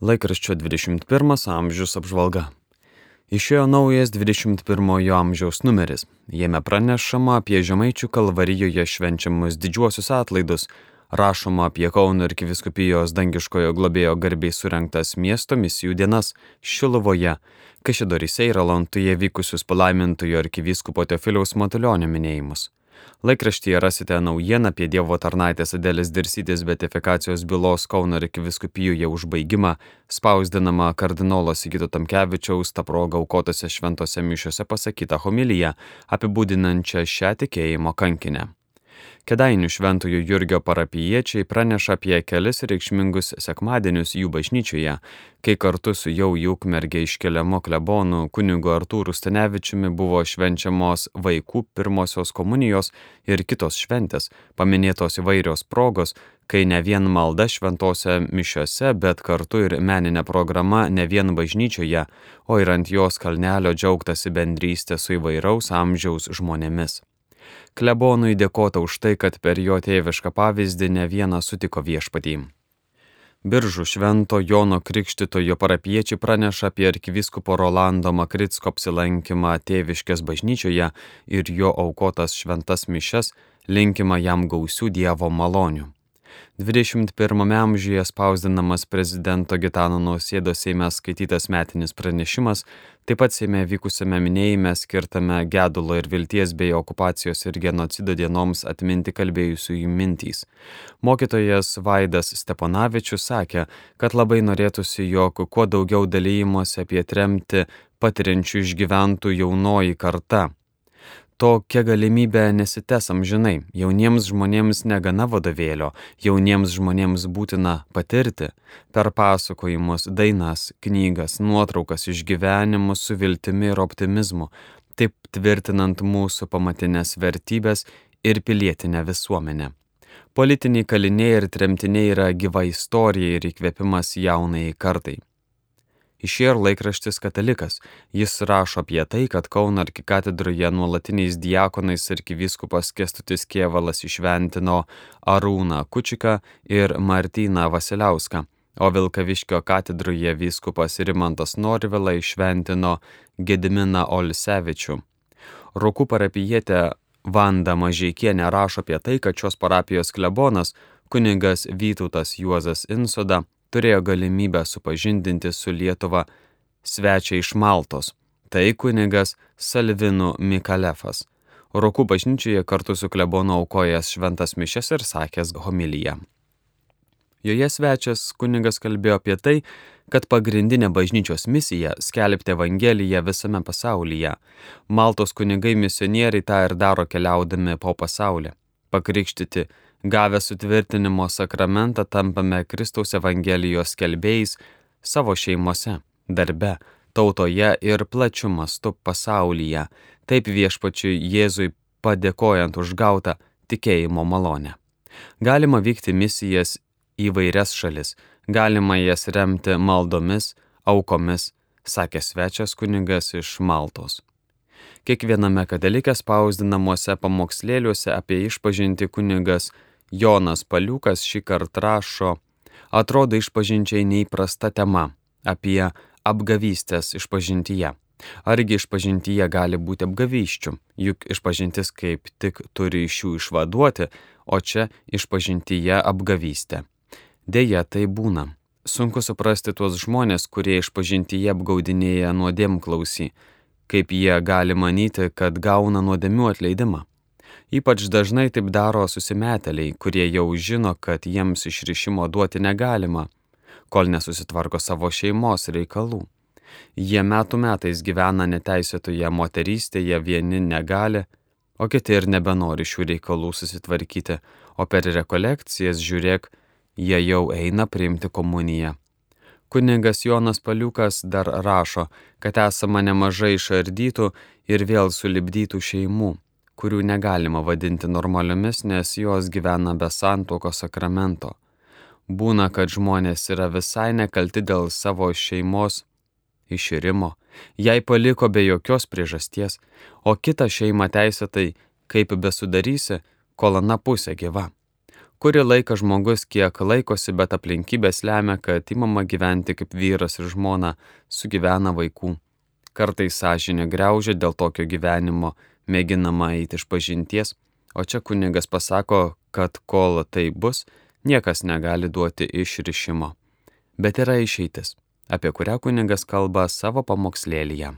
Laikraščio 21 amžius apžvalga. Išėjo naujas 21 amžiaus numeris. Jame pranešama apie Žemaičių kalvarijoje švenčiamus didžiuosius atlaidus, rašoma apie Kauno ir Kiviskupijos dangiškojo globėjo garbiai surinktas miesto misijų dienas Šilovoje, Kašėdorise ir Alantuje vykusius palaimintojo ir Kiviskupo Teofiliaus Matulionio minėjimus. Laikraštyje rasite naujieną apie Dievo tarnaitės Adėlės Dirsytės betifikacijos bylos Kauno ir Kiviskupijoje užbaigimą, spausdinamą kardinolo Sigito Tamkevičiaus tą progą aukotose šventose mišiuose pasakytą homiliją, apibūdinančią šią tikėjimo kankinę. Kedainių šventojų Jurgio parapiečiai praneša apie kelis reikšmingus sekmadienius jų bažnyčioje, kai kartu su jau jūkmergė iškeliamo klebonu kunigu Artūru Stanevičiumi buvo švenčiamos vaikų pirmosios komunijos ir kitos šventės, paminėtos įvairios progos, kai ne vien malda šventose mišiose, bet kartu ir meninė programa ne vien bažnyčioje, o ir ant jos kalnelio džiaugtasi bendrystė su įvairaus amžiaus žmonėmis. Klebonui dėkota už tai, kad per jo tėvišką pavyzdį ne vieną sutiko viešpatį. Biržų švento Jono Krikštitojo parapiečiai praneša apie arkivyskupo Rolando Makritsko apsilankymą tėviškės bažnyčioje ir jo aukotas šventas mišes, linkima jam gausių Dievo malonių. 21 amžiuje spausdinamas prezidento Gitano Nausėdos Seime skaitytas metinis pranešimas, taip pat Seime vykusiame minėjime skirtame gedulo ir vilties bei okupacijos ir genocido dienoms atminti kalbėjusiųjų mintys. Mokytojas Vaidas Steponavičius sakė, kad labai norėtųsi, jog kuo daugiau dalyjimuose apie tremti patiriančių išgyventų jaunoji karta tokia galimybė nesitęs amžinai. Jauniems žmonėms negana vadovėlio, jauniems žmonėms būtina patirti per pasakojimus, dainas, knygas, nuotraukas, išgyvenimus su viltimi ir optimizmu, taip tvirtinant mūsų pamatinės vertybės ir pilietinę visuomenę. Politiniai kaliniai ir tremtiniai yra gyva istorija ir įkvėpimas jaunai kartai. Išėjo ir laikraštis Katalikas. Jis rašo apie tai, kad Kauno arkikatedroje nuolatiniais diakonais arkivyskupas Kestutis Kievalas išventino Arūną Kučiką ir Martyną Vasiliauską, o Vilkaviškio katedroje vyskupas Rimantas Norvila išventino Gediminą Olsevičių. Rokų parapijietė Vanda Mažiekienė rašo apie tai, kad šios parapijos klebonas kunigas Vytautas Juozas Insoda turėjo galimybę supažindinti su Lietuva svečia iš Maltos. Tai kunigas Salvinu Mikalefas. Rokų bažnyčioje kartu su klebonu aukojęs šventas mišes ir sakęs homiliją. Joje svečias kunigas kalbėjo apie tai, kad pagrindinė bažnyčios misija - skelbti Evangeliją visame pasaulyje. Maltos kunigai misionieriai tą ir daro keliaudami po pasaulį - pakrikštyti Gavę sutvirtinimo sakramentą tampame Kristaus Evangelijos kelbėjais savo šeimose, darbe, tautoje ir plačiu mastu pasaulyje, taip viešpačiui Jėzui padėkojant už gautą tikėjimo malonę. Galima vykti misijas į vairias šalis, galima jas remti maldomis, aukomis, sakė svečias kunigas iš Maltos. Kiekviename katalikė spausdinamuose pamokslėliuose apie išpažinti kunigas Jonas Paliukas šį kartą rašo, atrodo išpažinčiai neįprasta tema apie apgavystės išpažintyje. Argi išpažintyje gali būti apgavyščių, juk išpažintis kaip tik turi iš jų išvaduoti, o čia išpažintyje apgavystė. Deja, tai būna. Sunku suprasti tuos žmonės, kurie išpažintyje apgaudinėja nuodėm klausy, kaip jie gali manyti, kad gauna nuodėmių atleidimą. Ypač dažnai taip daro susimeteliai, kurie jau žino, kad jiems išrišimo duoti negalima, kol nesusitvarko savo šeimos reikalų. Jie metų metais gyvena neteisėtoje moterystėje, vieni negali, o kiti ir nebenori šių reikalų susitvarkyti, o per rekolekcijas žiūrėk, jie jau eina priimti komuniją. Kuningas Jonas Paliukas dar rašo, kad esama nemažai išardytų ir vėl sulibdytų šeimų kurių negalima vadinti normaliomis, nes jos gyvena be santoko sakramento. Būna, kad žmonės yra visai nekalti dėl savo šeimos iširimo, jai paliko be jokios priežasties, o kitą šeimą teisėtai, kaip besudarysi, kol ana pusė gyva. Kuri laiką žmogus kiek laikosi, bet aplinkybės lemia, kad imama gyventi kaip vyras ir žmona, sugyvena vaikų. Kartais sąžinė greužia dėl tokio gyvenimo, mėginama eiti iš pažinties, o čia kunigas pasako, kad kol tai bus, niekas negali duoti išrišimo. Bet yra išeitis, apie kurią kunigas kalba savo pamokslėlyje.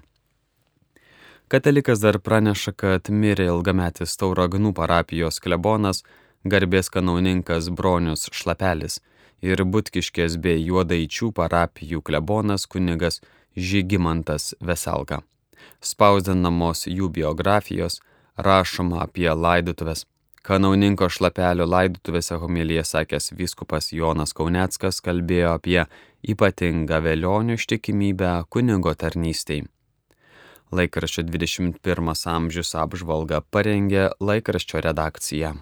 Katalikas dar praneša, kad mirė ilgametis Tauragnų parapijos klebonas, garbės kanauninkas Bronius Šlapelis ir Butkiškės bei Juodaičių parapijų klebonas kunigas Žygimantas Veselga. Spausdinamos jų biografijos, rašoma apie laidotuvės, Kanauninko šlapelio laidutuvėse homilija sakęs vyskupas Jonas Kauneckas kalbėjo apie ypatingą vėlionių ištikimybę kunigo tarnystėj. Laikraščio 21 amžius apžvalga parengė laikraščio redakcija.